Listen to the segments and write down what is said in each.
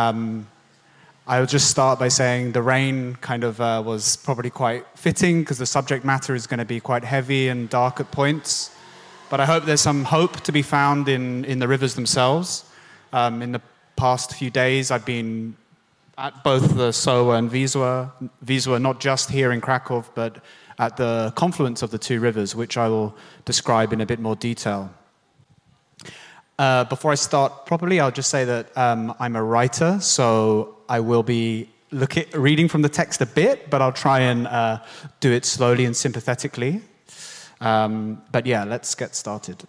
Um, I'll just start by saying the rain kind of uh, was probably quite fitting because the subject matter is going to be quite heavy and dark at points. But I hope there's some hope to be found in, in the rivers themselves. Um, in the past few days, I've been at both the Soła and Wisła, Wisła, not just here in Krakow, but at the confluence of the two rivers, which I will describe in a bit more detail. Uh, before I start properly, I'll just say that um, I'm a writer, so I will be looking, reading from the text a bit, but I'll try and uh, do it slowly and sympathetically. Um, but yeah, let's get started.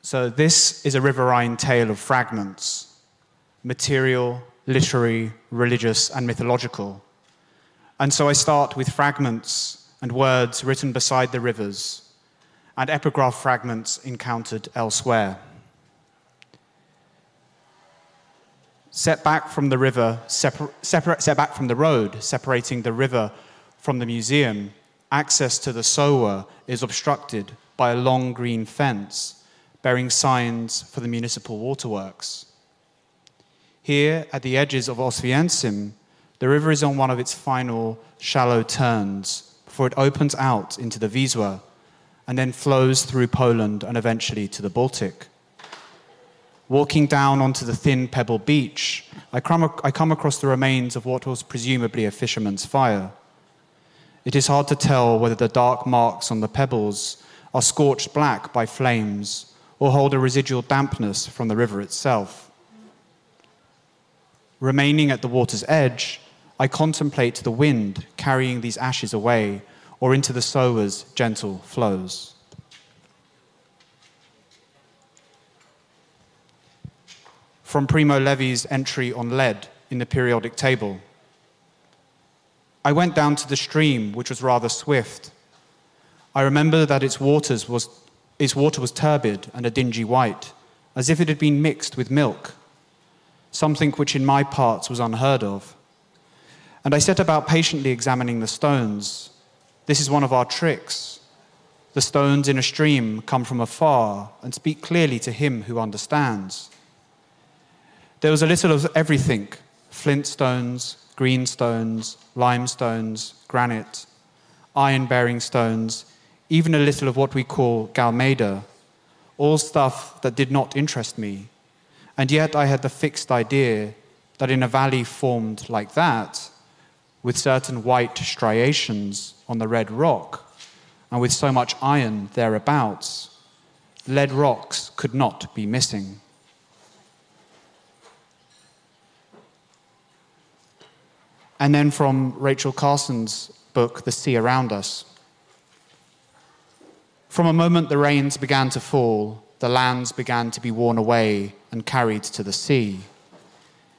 So, this is a riverine tale of fragments material, literary, religious, and mythological. And so I start with fragments and words written beside the rivers and epigraph fragments encountered elsewhere. Set back from the river, separ- separ- set back from the road, separating the river from the museum, access to the Soła is obstructed by a long green fence bearing signs for the municipal waterworks. Here, at the edges of Oswiecim, the river is on one of its final shallow turns before it opens out into the Wisła and then flows through Poland and eventually to the Baltic. Walking down onto the thin pebble beach, I come, across the remains of what was presumably a fisherman's fire. It is hard to tell whether the dark marks on the pebbles are scorched black by flames or hold a residual dampness from the river itself. Remaining at the water's edge, I contemplate the wind carrying these ashes away or into the Soła's gentle flows. From Primo Levi's entry on lead in the periodic table. I went down to the stream, which was rather swift. I remember that its, waters was, its water was turbid and a dingy white, as if it had been mixed with milk, something which in my parts was unheard of. And I set about patiently examining the stones, this is one of our tricks. The stones in a stream come from afar and speak clearly to him who understands. There was a little of everything flint stones, green stones, limestones, granite, iron bearing stones, even a little of what we call galmeda, all stuff that did not interest me. And yet I had the fixed idea that in a valley formed like that, with certain white striations, on the red rock, and with so much iron thereabouts, lead rocks could not be missing. And then from Rachel Carson's book, The Sea Around Us. From a moment the rains began to fall, the lands began to be worn away and carried to the sea.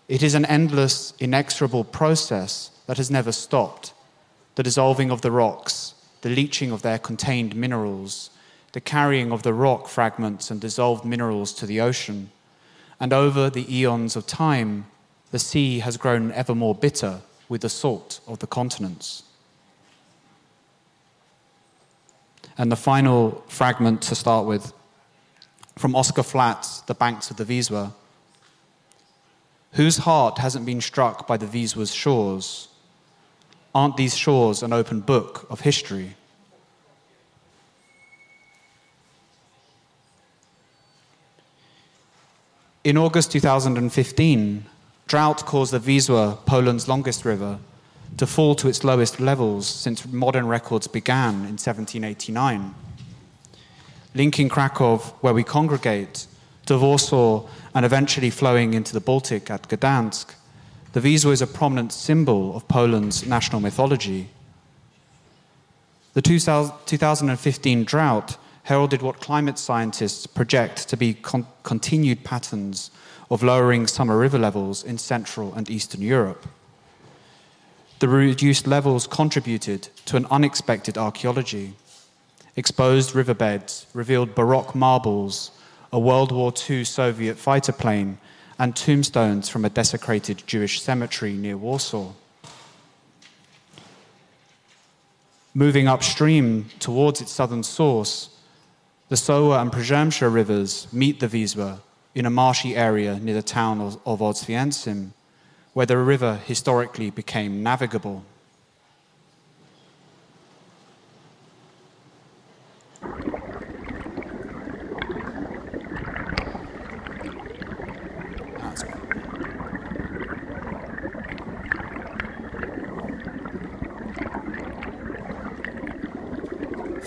It is an endless, inexorable process that has never stopped the dissolving of the rocks, the leaching of their contained minerals, the carrying of the rock fragments and dissolved minerals to the ocean. And over the eons of time, the sea has grown ever more bitter with the salt of the continents. And the final fragment to start with from Oscar Flat's The Banks of the Wisła. Whose heart hasn't been struck by the Wisła's shores? Aren't these shores an open book of history? In August 2015, drought caused the Wisła, Poland's longest river, to fall to its lowest levels since modern records began in 1789. Linking Krakow, where we congregate, to Warsaw, and eventually flowing into the Baltic at Gdansk, the Wisła is a prominent symbol of Poland's national mythology. The 2015 drought heralded what climate scientists project to be con- continued patterns of lowering summer river levels in Central and Eastern Europe. The reduced levels contributed to an unexpected archaeology. Exposed riverbeds revealed Baroque marbles, a World War II Soviet fighter plane, and tombstones from a desecrated Jewish cemetery near Warsaw. Moving upstream towards its southern source, the Soła and Przemysl rivers meet the Wisła in a marshy area near the town of, of where the river historically became navigable.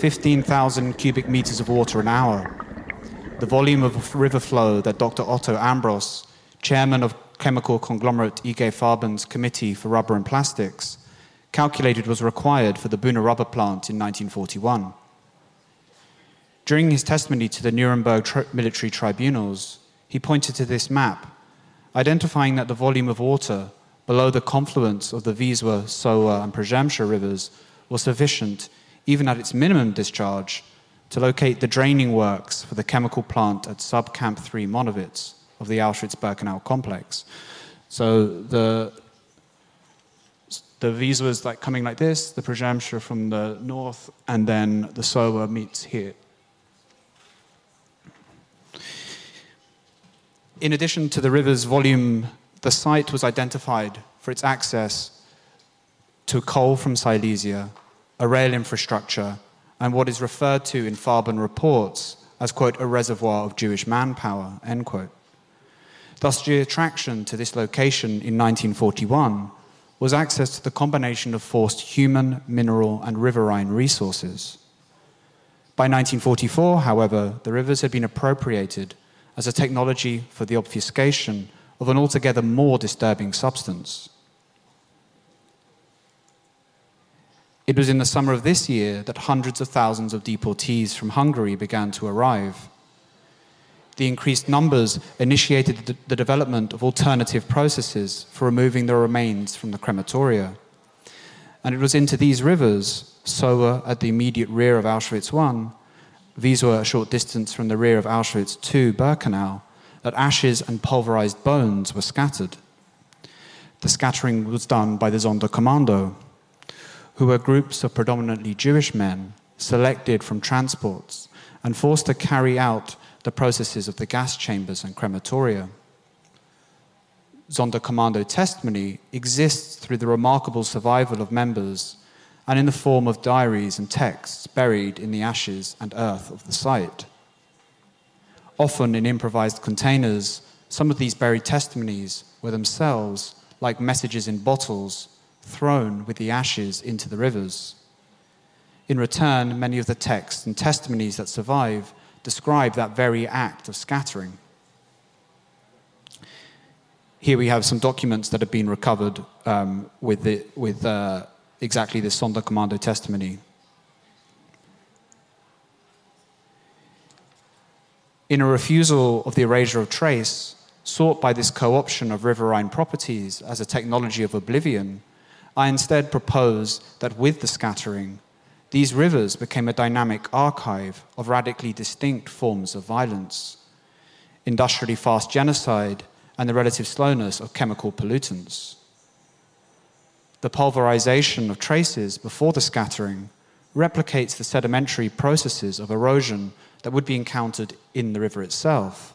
15,000 cubic meters of water an hour. The volume of river flow that Dr. Otto Ambros, chairman of chemical conglomerate IG Farben's Committee for Rubber and Plastics, calculated was required for the Buna rubber plant in 1941. During his testimony to the Nuremberg tri- military tribunals, he pointed to this map, identifying that the volume of water below the confluence of the Wisła, Soła, and Przemysl rivers was sufficient even at its minimum discharge, to locate the draining works for the chemical plant at Subcamp 3 Monowitz of the Auschwitz Birkenau complex. So the the Wisła is like coming like this, the Przemysl from the north, and then the Soła meets here. In addition to the river's volume, the site was identified for its access to coal from Silesia a rail infrastructure, and what is referred to in Farben reports as, quote, a reservoir of Jewish manpower, end quote. Thus, the attraction to this location in 1941 was access to the combination of forced human, mineral, and riverine resources. By 1944, however, the rivers had been appropriated as a technology for the obfuscation of an altogether more disturbing substance It was in the summer of this year that hundreds of thousands of deportees from Hungary began to arrive. The increased numbers initiated the development of alternative processes for removing the remains from the crematoria. And it was into these rivers, Soła at the immediate rear of Auschwitz I, Wisła a short distance from the rear of Auschwitz II Birkenau, that ashes and pulverized bones were scattered. The scattering was done by the Sonderkommando who were groups of predominantly Jewish men selected from transports and forced to carry out the processes of the gas chambers and crematoria. Sonderkommando testimony exists through the remarkable survival of members and in the form of diaries and texts buried in the ashes and earth of the site. Often in improvised containers, some of these buried testimonies were themselves like messages in bottles thrown with the ashes into the rivers. In return, many of the texts and testimonies that survive describe that very act of scattering. Here we have some documents that have been recovered um, with, the, with uh, exactly this Sonderkommando testimony. In a refusal of the erasure of trace, sought by this co option of riverine properties as a technology of oblivion, I instead propose that with the scattering, these rivers became a dynamic archive of radically distinct forms of violence industrially fast genocide and the relative slowness of chemical pollutants. The pulverization of traces before the scattering replicates the sedimentary processes of erosion that would be encountered in the river itself.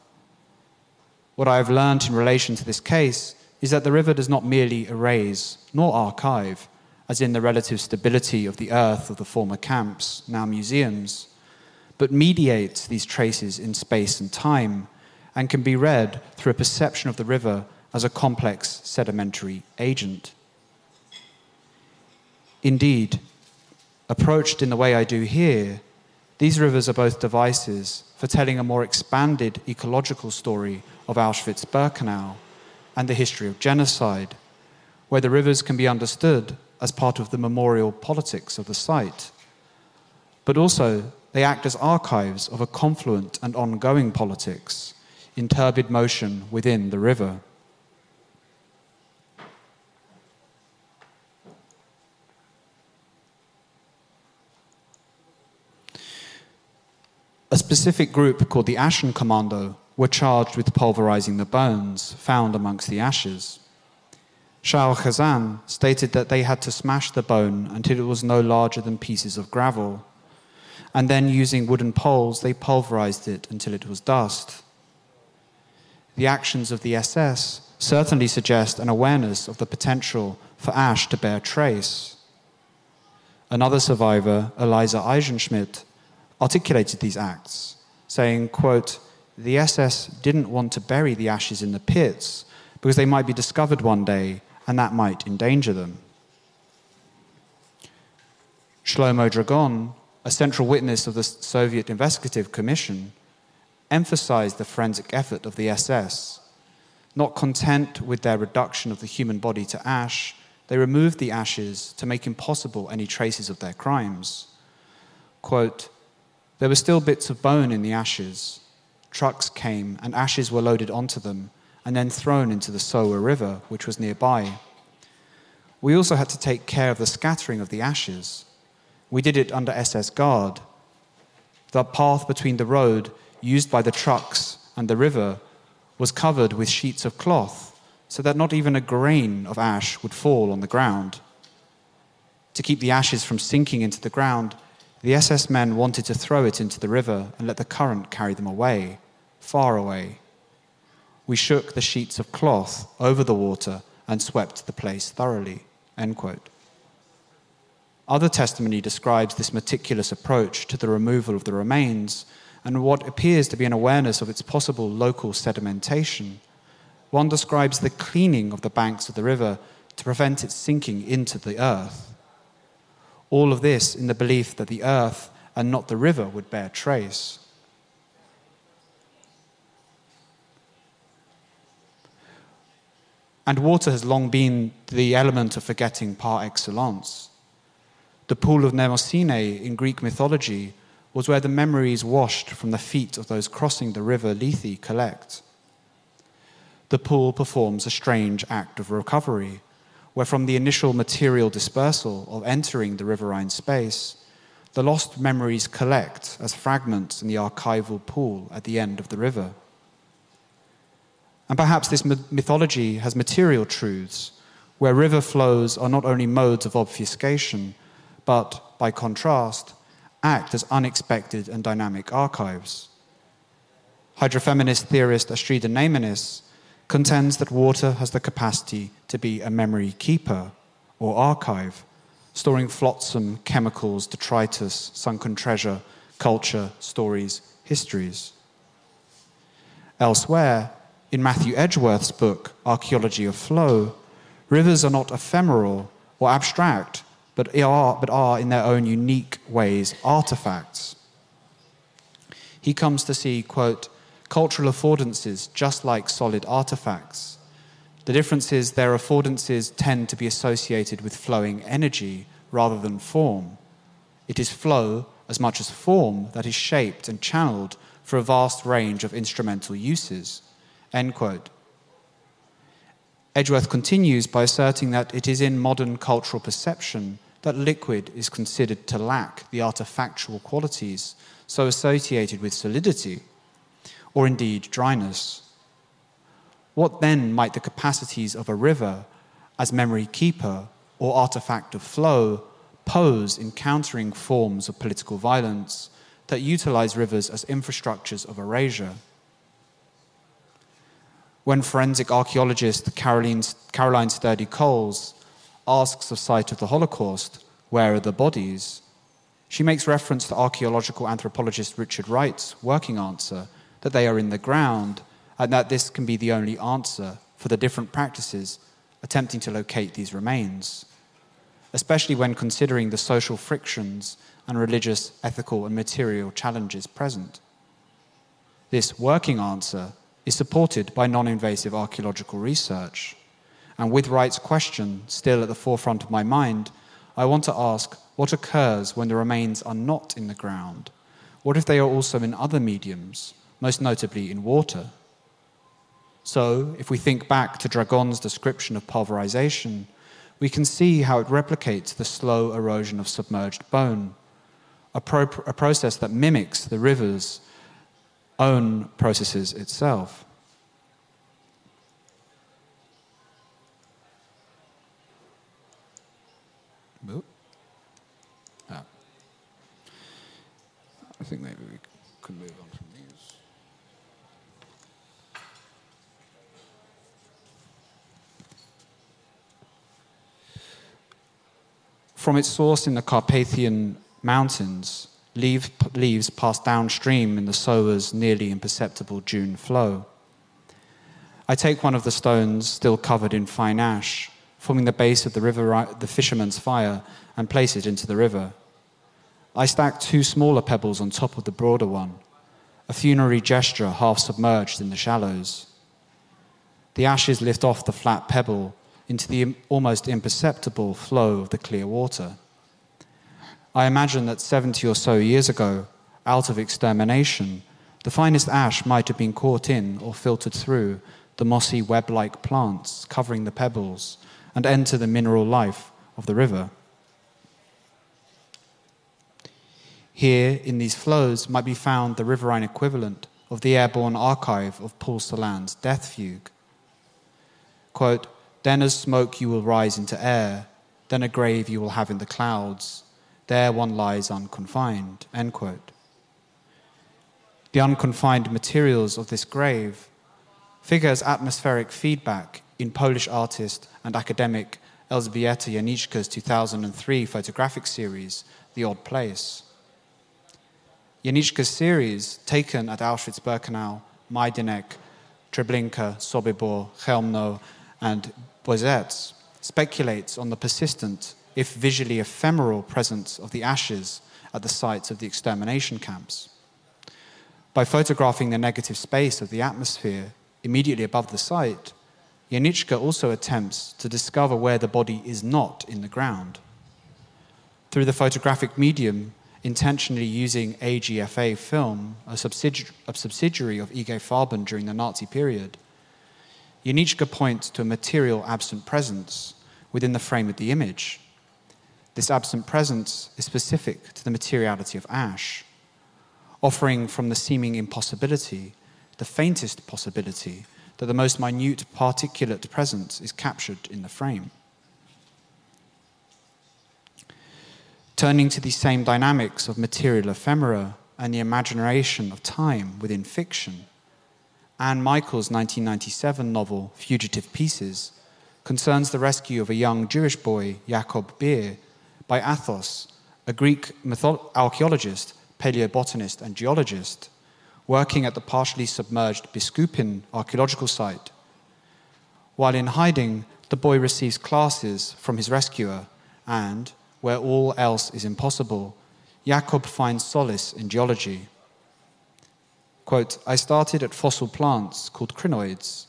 What I have learned in relation to this case is that the river does not merely erase nor archive, as in the relative stability of the earth of the former camps, now museums, but mediates these traces in space and time and can be read through a perception of the river as a complex sedimentary agent. Indeed, approached in the way I do here, these rivers are both devices for telling a more expanded ecological story of Auschwitz Birkenau and the history of genocide, where the rivers can be understood as part of the memorial politics of the site. But also, they act as archives of a confluent and ongoing politics in turbid motion within the river. A specific group called the Aschenkommando were charged with pulverizing the bones found amongst the ashes. Shaul Chazan stated that they had to smash the bone until it was no larger than pieces of gravel, and then using wooden poles, they pulverized it until it was dust. the actions of the SS certainly suggest an awareness of the potential for ash to bear trace. Another survivor, Eliezer Eisenschmidt, articulated these acts, saying, quote, the SS didn't want to bury the ashes in the pits because they might be discovered one day and that might endanger them. Shlomo Dragon, a central witness of the Soviet Investigative Commission, emphasized the forensic effort of the SS. Not content with their reduction of the human body to ash, they removed the ashes to make impossible any traces of their crimes. Quote, there were still bits of bone in the ashes, trucks came and ashes were loaded onto them and then thrown into the Soła River, which was nearby. We also had to take care of the scattering of the ashes. We did it under SS guard. The path between the road used by the trucks and the river was covered with sheets of cloth so that not even a grain of ash would fall on the ground. To keep the ashes from sinking into the ground, the SS men wanted to throw it into the river and let the current carry them away far away. We shook the sheets of cloth over the water and swept the place thoroughly. Other testimony describes this meticulous approach to the removal of the remains and what appears to be an awareness of its possible local sedimentation. One describes the cleaning of the banks of the river to prevent it sinking into the earth. All of this in the belief that the earth and not the river would bear trace. And water has long been the element of forgetting par excellence. The pool of Mnemosyne in Greek mythology was where the memories washed from the feet of those crossing the river Lethe collect. The pool performs a strange act of recovery, where from the initial material dispersal of entering the riverine space, the lost memories collect as fragments in the archival pool at the end of the river. And perhaps this mythology has material truths where river flows are not only modes of obfuscation, but, by contrast, act as unexpected and dynamic archives. Hydrofeminist theorist Astrida Neimanis contends that water has the capacity to be a memory keeper or archive, storing flotsam, chemicals, detritus, sunken treasure, culture, stories, histories. Elsewhere, in Matthew Edgeworth's book, Archaeology of Flow, rivers are not ephemeral or abstract, but are, but are in their own unique ways artifacts. He comes to see, quote, cultural affordances just like solid artifacts. The difference is their affordances tend to be associated with flowing energy rather than form. It is flow as much as form that is shaped and channeled for a vast range of instrumental uses. End quote. Edgeworth continues by asserting that it is in modern cultural perception that liquid is considered to lack the artifactual qualities so associated with solidity, or indeed dryness. What then might the capacities of a river as memory keeper or artifact of flow pose in countering forms of political violence that utilize rivers as infrastructures of erasure? When forensic archaeologist Caroline, Caroline Sturdy Colls asks of site of the Holocaust, where are the bodies? She makes reference to archaeological anthropologist Richard Wright's working answer that they are in the ground and that this can be the only answer for the different practices attempting to locate these remains, especially when considering the social frictions and religious, ethical, and material challenges present. This working answer is supported by non invasive archaeological research. And with Wright's question still at the forefront of my mind, I want to ask what occurs when the remains are not in the ground? What if they are also in other mediums, most notably in water? So, if we think back to Dragon's description of pulverization, we can see how it replicates the slow erosion of submerged bone, a, pro- a process that mimics the rivers own processes itself. Ah. I think maybe we could move on from these. From its source in the Carpathian Mountains, leaves, leaves pass downstream in the Soła's nearly imperceptible June flow. I take one of the stones still covered in fine ash, forming the base of the, river, the fisherman's fire, and place it into the river. I stack two smaller pebbles on top of the broader one, a funerary gesture half submerged in the shallows. The ashes lift off the flat pebble into the almost imperceptible flow of the clear water. I imagine that 70 or so years ago, out of extermination, the finest ash might have been caught in or filtered through the mossy web like plants covering the pebbles and enter the mineral life of the river. Here, in these flows, might be found the riverine equivalent of the airborne archive of Paul Celan's Death Fugue. Quote, then as smoke you will rise into air, then a grave you will have in the clouds, there one lies unconfined. End quote. The unconfined materials of this grave figure as atmospheric feedback in Polish artist and academic Elżbieta Janicka's 2003 photographic series, The Odd Place. Janicka's series, taken at Auschwitz-Birkenau, Majdanek, Treblinka, Sobibor, Chełmno, and Bełżec, speculates on the persistent if visually ephemeral, presence of the ashes at the sites of the extermination camps. By photographing the negative space of the atmosphere immediately above the site, Janicka also attempts to discover where the body is not in the ground. Through the photographic medium, intentionally using AGFA film, a, subsidi- a subsidiary of IG Farben during the Nazi period, Janicka points to a material absent presence within the frame of the image, this absent presence is specific to the materiality of ash, offering from the seeming impossibility the faintest possibility that the most minute particulate presence is captured in the frame. Turning to these same dynamics of material ephemera and the imagination of time within fiction, Anne Michaels' 1997 novel Fugitive Pieces concerns the rescue of a young Jewish boy, Jakob Beer, by Athos, a Greek archaeologist, paleobotanist, and geologist, working at the partially submerged Biskupin archaeological site. While in hiding, the boy receives classes from his rescuer, and, where all else is impossible, Jakob finds solace in geology. Quote, I started at fossil plants called crinoids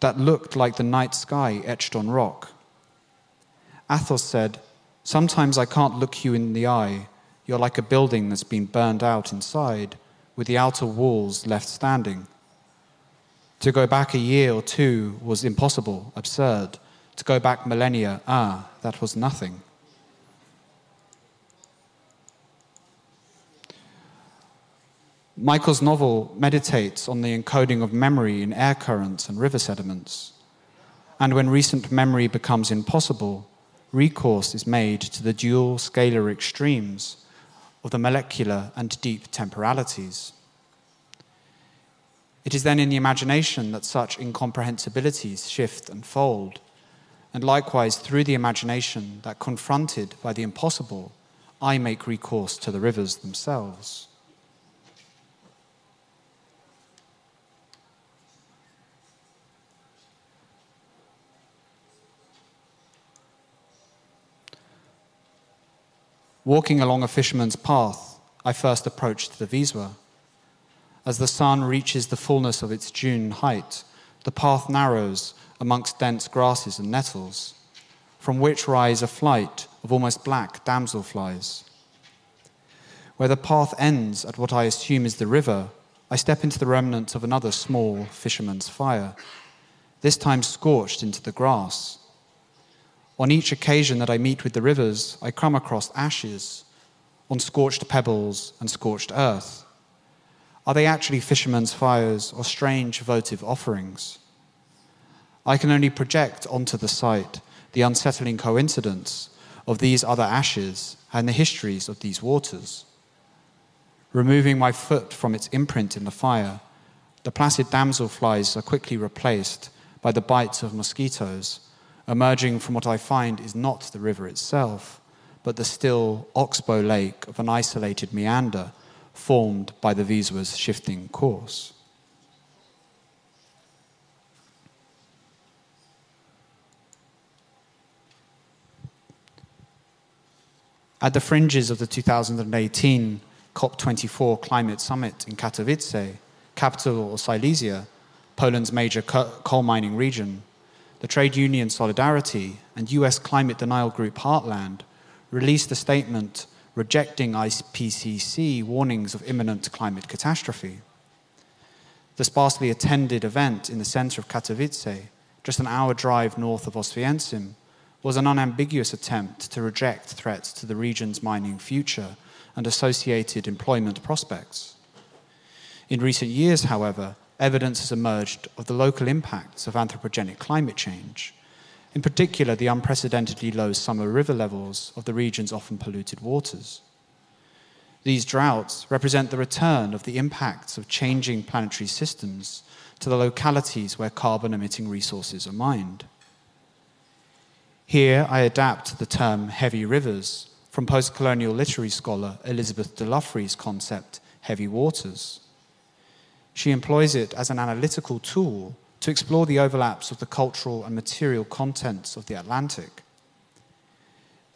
that looked like the night sky etched on rock. Athos said, Sometimes I can't look you in the eye. You're like a building that's been burned out inside, with the outer walls left standing. To go back a year or two was impossible, absurd. To go back millennia, ah, that was nothing. Michaels' novel meditates on the encoding of memory in air currents and river sediments. And when recent memory becomes impossible, recourse is made to the dual scalar extremes of the molecular and deep temporalities. It is then in the imagination that such incomprehensibilities shift and fold, and likewise through the imagination that, confronted by the impossible, I make recourse to the rivers themselves. Walking along a fisherman's path, I first approached the Wisła. As the sun reaches the fullness of its June height, the path narrows amongst dense grasses and nettles, from which rise a flight of almost black damselflies. Where the path ends at what I assume is the river, I step into the remnants of another small fisherman's fire, this time scorched into the grass. On each occasion that I meet with the rivers, I come across ashes on scorched pebbles and scorched earth. Are they actually fishermen's fires or strange votive offerings? I can only project onto the site the unsettling coincidence of these other ashes and the histories of these waters. Removing my foot from its imprint in the fire, the placid damselflies are quickly replaced by the bites of mosquitoes emerging from what I find is not the river itself, but the still oxbow lake of an isolated meander formed by the Wisła's shifting course. At the fringes of the 2018 COP24 climate summit in Katowice, capital of Silesia, Poland's major coal mining region, the trade union Solidarity and US climate denial group Heartland released a statement rejecting IPCC warnings of imminent climate catastrophe. The sparsely attended event in the center of Katowice, just an hour drive north of Oswiecim, was an unambiguous attempt to reject threats to the region's mining future and associated employment prospects. In recent years, however, evidence has emerged of the local impacts of anthropogenic climate change, in particular, the unprecedentedly low summer river levels of the region's often polluted waters. These droughts represent the return of the impacts of changing planetary systems to the localities where carbon emitting resources are mined. Here, I adapt the term heavy rivers from post colonial literary scholar Elizabeth de concept, heavy waters. She employs it as an analytical tool to explore the overlaps of the cultural and material contents of the Atlantic.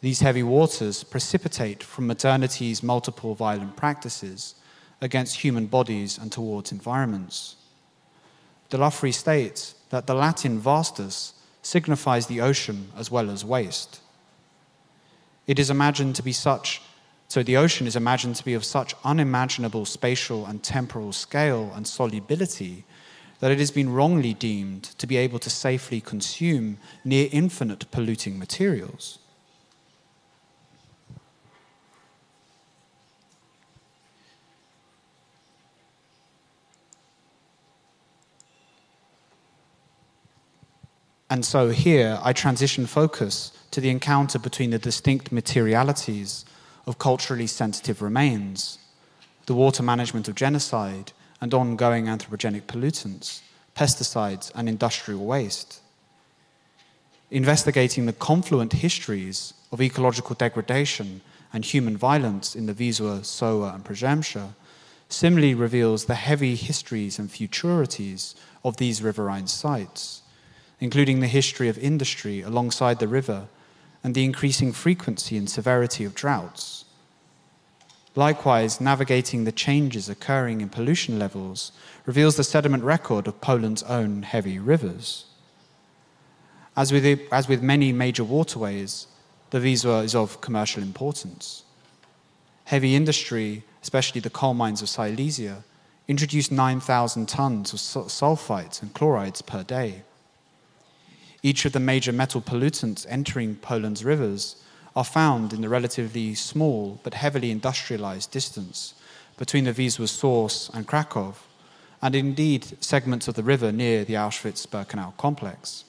These heavy waters precipitate from modernity's multiple violent practices against human bodies and towards environments. DeLoughrey states that the Latin vastus signifies the ocean as well as waste. It is imagined to be such, so the ocean is imagined to be of such unimaginable spatial and temporal scale and solubility that it has been wrongly deemed to be able to safely consume near infinite polluting materials. And so here I transition focus to the encounter between the distinct materialities of culturally sensitive remains, the water management of genocide, and ongoing anthropogenic pollutants, pesticides, and industrial waste. Investigating the confluent histories of ecological degradation and human violence in the Wisła, Soła, and Przemysł similarly reveals the heavy histories and futurities of these riverine sites including the history of industry alongside the river and the increasing frequency and severity of droughts. Likewise, navigating the changes occurring in pollution levels reveals the sediment record of Poland's own heavy rivers. As with, it, as with many major waterways, the Wisła is of commercial importance. Heavy industry, especially the coal mines of Silesia, introduced 9,000 tons of sulfites and chlorides per day. Each of the major metal pollutants entering Poland's rivers are found in the relatively small but heavily industrialized distance between the Wisła's source and Krakow, and indeed segments of the river near the Auschwitz Birkenau complex.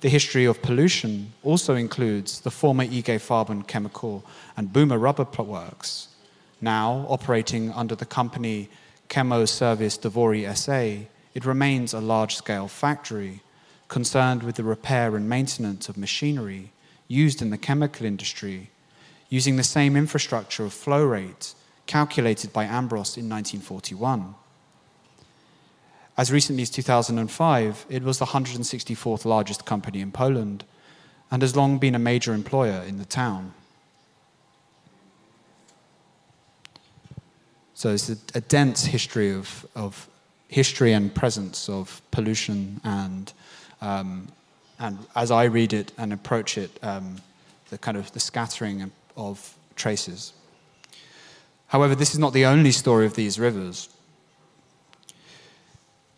The history of pollution also includes the former IG Farben chemical and Buna rubber works, now operating under the company Chemo Service Dwory SA. It remains a large scale factory concerned with the repair and maintenance of machinery used in the chemical industry, using the same infrastructure of flow rate calculated by Ambros in 1941. As recently as 2005, it was the 164th largest company in Poland and has long been a major employer in the town. So it's a, a dense history of, of history and presence of pollution and um, and as I read it and approach it, um, the kind of the scattering of traces. However, this is not the only story of these rivers.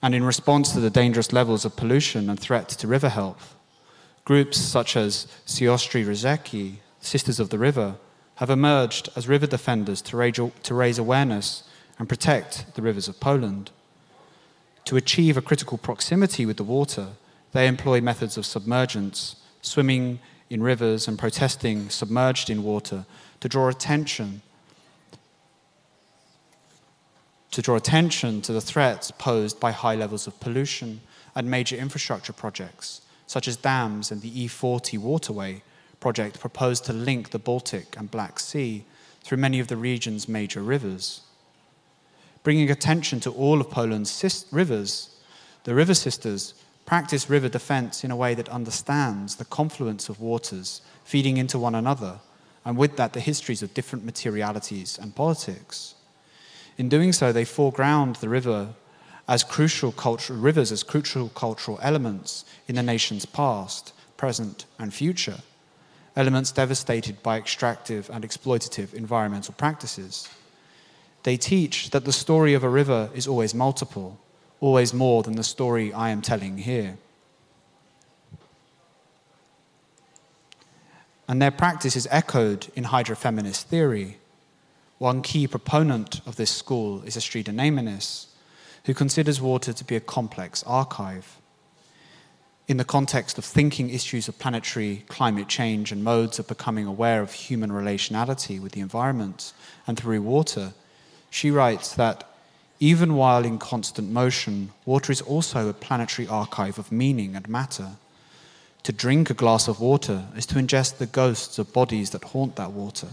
And in response to the dangerous levels of pollution and threat to river health, groups such as Siostry Rzeki, Sisters of the River, have emerged as river defenders to raise awareness and protect the rivers of Poland. To achieve a critical proximity with the water, they employ methods of submergence, swimming in rivers and protesting submerged in water to draw attention to draw attention to the threats posed by high levels of pollution and major infrastructure projects such as dams and the E40 waterway project proposed to link the Baltic and Black Sea through many of the region's major rivers. Bringing attention to all of Poland's rivers, the River Sisters practice river defense in a way that understands the confluence of waters feeding into one another, and with that, the histories of different materialities and politics. In doing so, they foreground the river as crucial cultural rivers as crucial cultural elements in the nation's past, present, and future, elements devastated by extractive and exploitative environmental practices. They teach that the story of a river is always multiple, always more than the story I am telling here. And their practice is echoed in hydrofeminist theory. One key proponent of this school is Astrida Neimanis, who considers water to be a complex archive. In the context of thinking issues of planetary climate change and modes of becoming aware of human relationality with the environment and through water, she writes that even while in constant motion, water is also a planetary archive of meaning and matter. To drink a glass of water is to ingest the ghosts of bodies that haunt that water.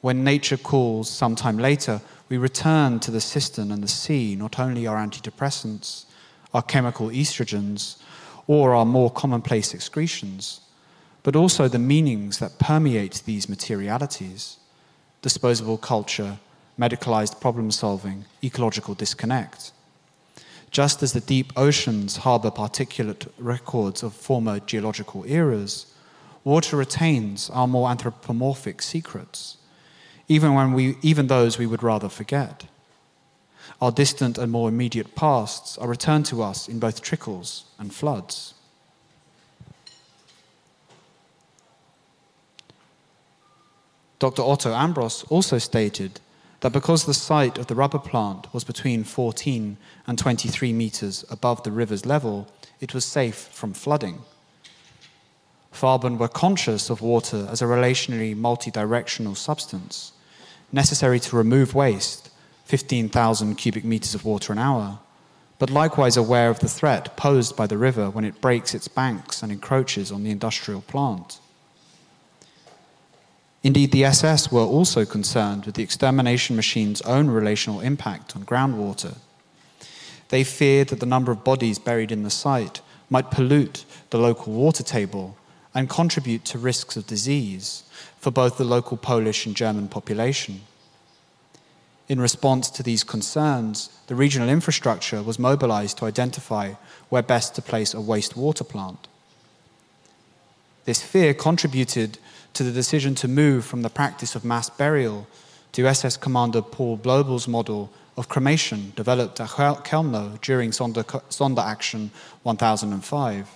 When nature calls sometime later, we return to the cistern and the sea, not only our antidepressants, our chemical estrogens, or our more commonplace excretions, but also the meanings that permeate these materialities disposable culture, medicalized problem solving, ecological disconnect. Just as the deep oceans harbor particulate records of former geological eras, water retains our more anthropomorphic secrets even, when we, even those we would rather forget. Our distant and more immediate pasts are returned to us in both trickles and floods. Dr. Otto Ambros also stated that because the site of the rubber plant was between 14 and 23 meters above the river's level, it was safe from flooding. Farben were conscious of water as a relationally multidirectional substance, necessary to remove waste, 15,000 cubic meters of water an hour, but likewise aware of the threat posed by the river when it breaks its banks and encroaches on the industrial plant. Indeed, the SS were also concerned with the extermination machine's own relational impact on groundwater. They feared that the number of bodies buried in the site might pollute the local water table and contribute to risks of disease for both the local Polish and German population. In response to these concerns, the regional infrastructure was mobilized to identify where best to place a wastewater plant. This fear contributed to the decision to move from the practice of mass burial to SS Commander Paul Blobel's model of cremation developed at Chełmno during Sonderaktion 1005.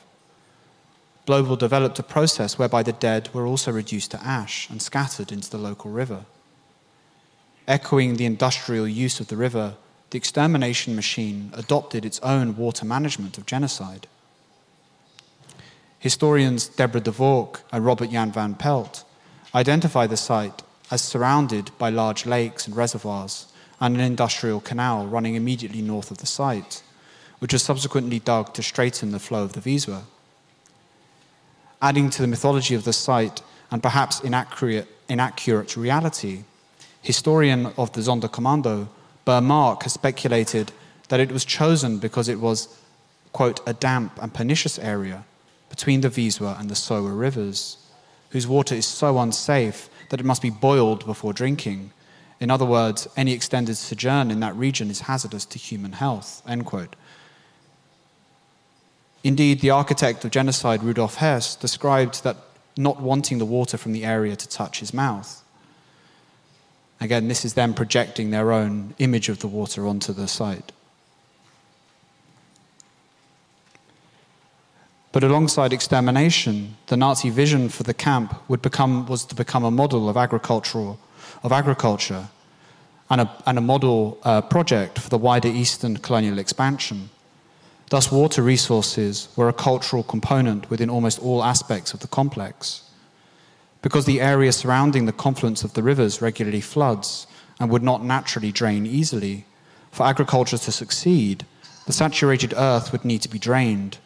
Blobel developed a process whereby the dead were also reduced to ash and scattered into the local river. Echoing the industrial use of the river, the extermination machine adopted its own water management of genocide. Historians Deborah Dwork and Robert Jan van Pelt identify the site as surrounded by large lakes and reservoirs and an industrial canal running immediately north of the site, which was subsequently dug to straighten the flow of the Wisła adding to the mythology of the site and perhaps inaccurate, inaccurate reality. Historian of the Zonda Sonderkommando, Burmark, has speculated that it was chosen because it was, quote, a damp and pernicious area between the Wisła and the Soła rivers, whose water is so unsafe that it must be boiled before drinking. In other words, any extended sojourn in that region is hazardous to human health, end quote. Indeed, the architect of genocide, Rudolf Höss, described that not wanting the water from the area to touch his mouth. Again, this is them projecting their own image of the water onto the site. But alongside extermination, the Nazi vision for the camp would become, was to become a model of, agricultural, of agriculture and a, and a model uh, project for the wider Eastern colonial expansion. Thus, water resources were a cultural component within almost all aspects of the complex. Because the area surrounding the confluence of the rivers regularly floods and would not naturally drain easily, for agriculture to succeed, the saturated earth would need to be drained.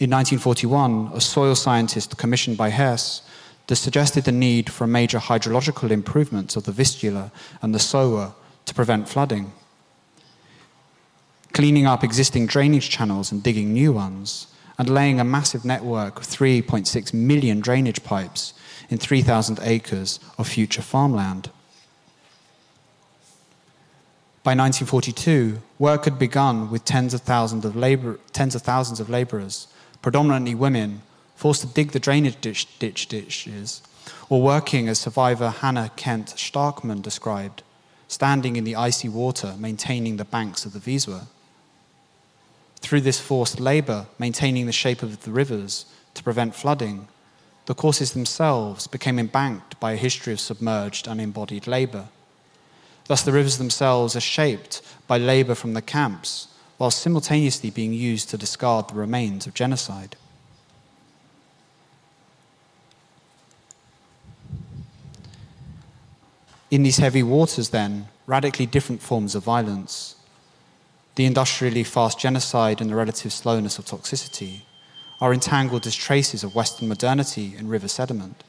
In 1941, a soil scientist commissioned by Höss suggested the need for major hydrological improvements of the Vistula and the Soła to prevent flooding. Cleaning up existing drainage channels and digging new ones, and laying a massive network of 3.6 million drainage pipes in 3,000 acres of future farmland. By 1942, work had begun with tens of thousands of, labor, tens of, thousands of laborers, predominantly women, forced to dig the drainage ditch, ditch ditches, or working as survivor Hannah Kent Starkman described, standing in the icy water maintaining the banks of the Wisła. Through this forced labor, maintaining the shape of the rivers to prevent flooding, the courses themselves became embanked by a history of submerged and embodied labor. Thus, the rivers themselves are shaped by labor from the camps, while simultaneously being used to discard the remains of genocide. In these heavy waters, then, radically different forms of violence the industrially fast genocide and the relative slowness of toxicity are entangled as traces of Western modernity in river sediment.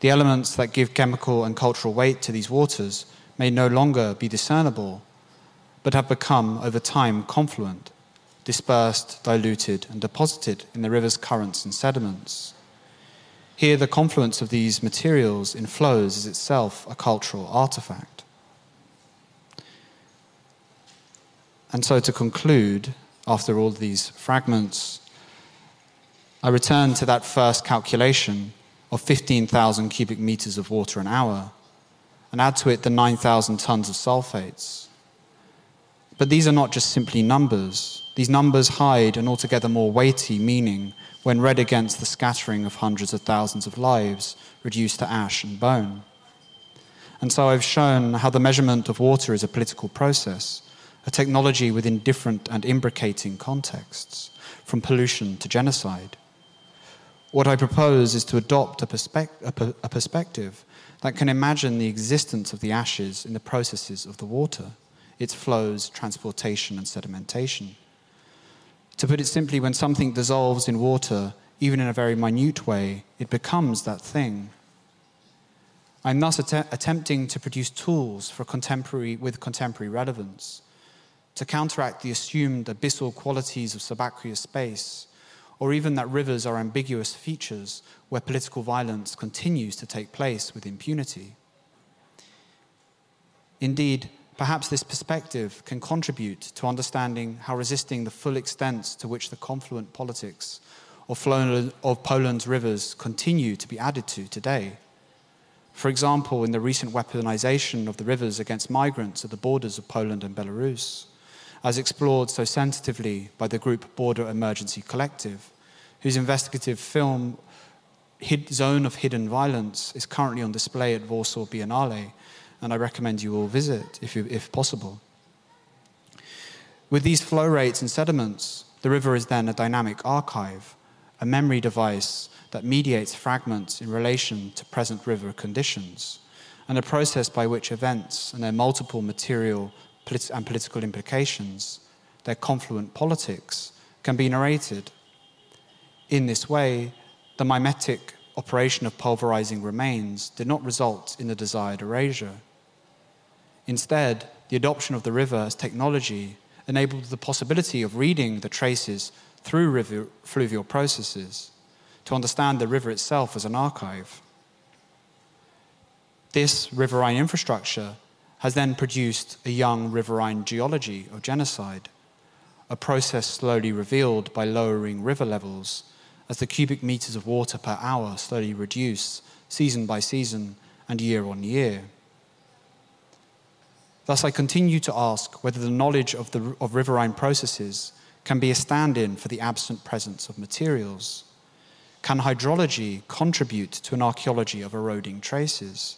The elements that give chemical and cultural weight to these waters may no longer be discernible, but have become, over time, confluent, dispersed, diluted, and deposited in the river's currents and sediments. Here, the confluence of these materials in flows is itself a cultural artifact. And so, to conclude, after all these fragments, I return to that first calculation of 15,000 cubic meters of water an hour and add to it the 9,000 tons of sulfates. But these are not just simply numbers. These numbers hide an altogether more weighty meaning when read against the scattering of hundreds of thousands of lives reduced to ash and bone. And so I've shown how the measurement of water is a political process, a technology within different and imbricating contexts, from pollution to genocide. What I propose is to adopt a, perspe- a, per- a perspective that can imagine the existence of the ashes in the processes of the water, its flows, transportation, and sedimentation. To put it simply, when something dissolves in water, even in a very minute way, it becomes that thing. I'm thus att- attempting to produce tools for contemporary, with contemporary relevance, to counteract the assumed abyssal qualities of subaqueous space, or even that rivers are ambiguous features where political violence continues to take place with impunity. Indeed, perhaps this perspective can contribute to understanding how resisting the full extent to which the confluent politics of, Poland's rivers continue to be added to today. For example, in the recent weaponization of the rivers against migrants at the borders of Poland and Belarus, as explored so sensitively by the group Border Emergency Collective, whose investigative film Zone of Hidden Violence is currently on display at Warsaw Biennale, and I recommend you all visit if, you, if possible. With these flow rates and sediments, the river is then a dynamic archive, a memory device that mediates fragments in relation to present river conditions, and a process by which events and their multiple material and political implications, their confluent politics, can be narrated. In this way, the mimetic operation of pulverizing remains did not result in the desired erasure. Instead, the adoption of the river as technology enabled the possibility of reading the traces through river, fluvial processes to understand the river itself as an archive. This riverine infrastructure has then produced a young riverine geology of genocide, a process slowly revealed by lowering river levels as the cubic meters of water per hour slowly reduce season by season and year on year. Thus, I continue to ask whether the knowledge of, the, of riverine processes can be a stand in for the absent presence of materials. Can hydrology contribute to an archaeology of eroding traces?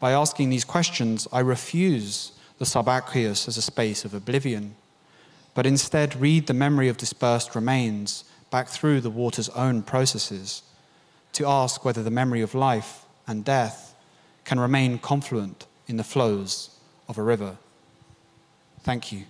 By asking these questions, I refuse the subaqueous as a space of oblivion, but instead read the memory of dispersed remains back through the water's own processes to ask whether the memory of life and death can remain confluent in the flows of a river. Thank you.